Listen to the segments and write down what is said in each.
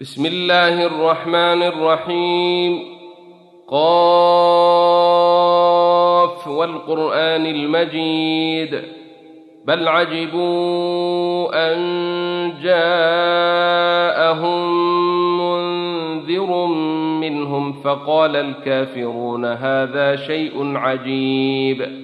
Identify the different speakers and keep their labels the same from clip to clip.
Speaker 1: بسم الله الرحمن الرحيم. قاف والقرآن المجيد. بل عجبوا أن جاءهم منذر منهم فقال الكافرون هذا شيء عجيب.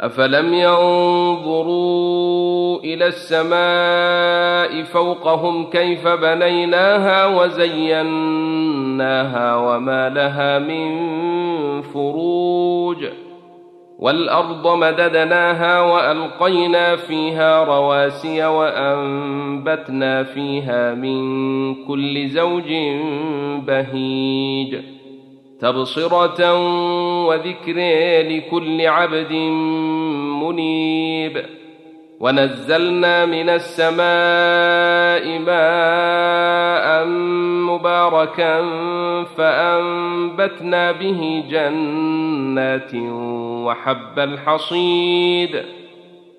Speaker 1: أفلم ينظروا إلى السماء فوقهم كيف بنيناها وزيناها وما لها من فروج والأرض مددناها وألقينا فيها رواسي وأنبتنا فيها من كل زوج بهيج تبصرة وذكر لكل عبد منيب. ونزلنا من السماء ماء مباركا فأنبتنا به جنات وحب الحصيد.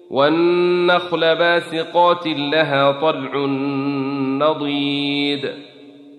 Speaker 1: والنخل باسقات لها طلع نضيد.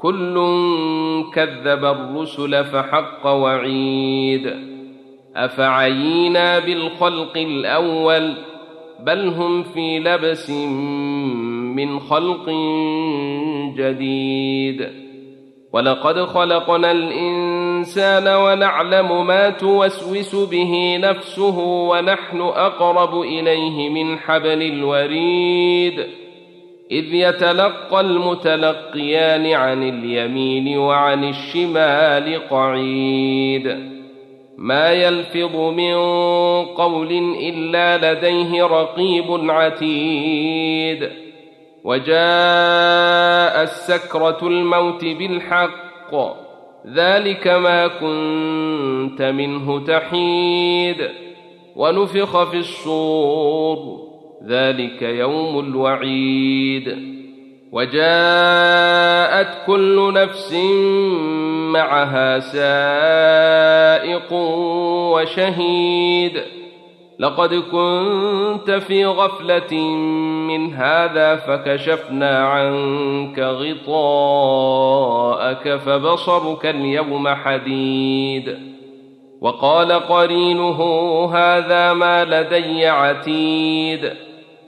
Speaker 1: كل كذب الرسل فحق وعيد. أفعينا بالخلق الأول بل هم في لبس من خلق جديد. ولقد خلقنا الإنسان ونعلم ما توسوس به نفسه ونحن أقرب إليه من حبل الوريد. إذ يتلقى المتلقيان عن اليمين وعن الشمال قعيد. ما يلفظ من قول إلا لديه رقيب عتيد. وجاء السكرة الموت بالحق. ذلك ما كنت منه تحيد. ونفخ في الصور. ذلك يوم الوعيد. وجاءت كل نفس معها سائق وشهيد. لقد كنت في غفلة من هذا فكشفنا عنك غطاءك فبصرك اليوم حديد. وقال قرينه هذا ما لدي عتيد.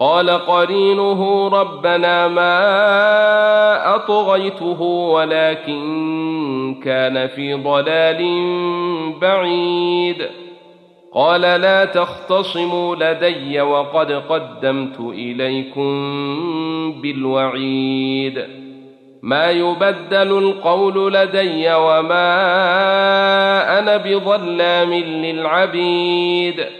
Speaker 1: قال قرينه ربنا ما أطغيته ولكن كان في ضلال بعيد. قال لا تختصموا لدي وقد قدمت إليكم بالوعيد. ما يبدل القول لدي وما أنا بظلام للعبيد.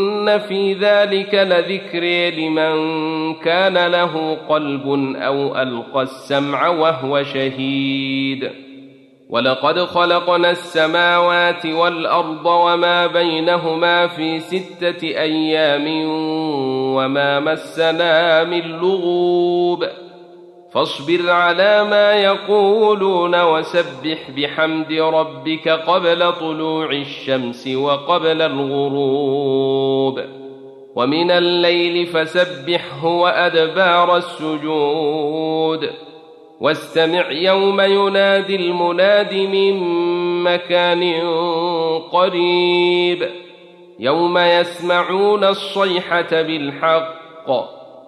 Speaker 1: ان في ذلك لذكر لمن كان له قلب أو القى السمع وهو شهيد ولقد خلقنا السماوات والارض وما بينهما في سته أيام وما مسنا من لغوب فاصبر على ما يقولون وسبح بحمد ربك قبل طلوع الشمس وقبل الغروب. ومن الليل فسبحه وأدبار السجود. واستمع يوم ينادي المناد من مكان قريب. يوم يسمعون الصيحة بالحق.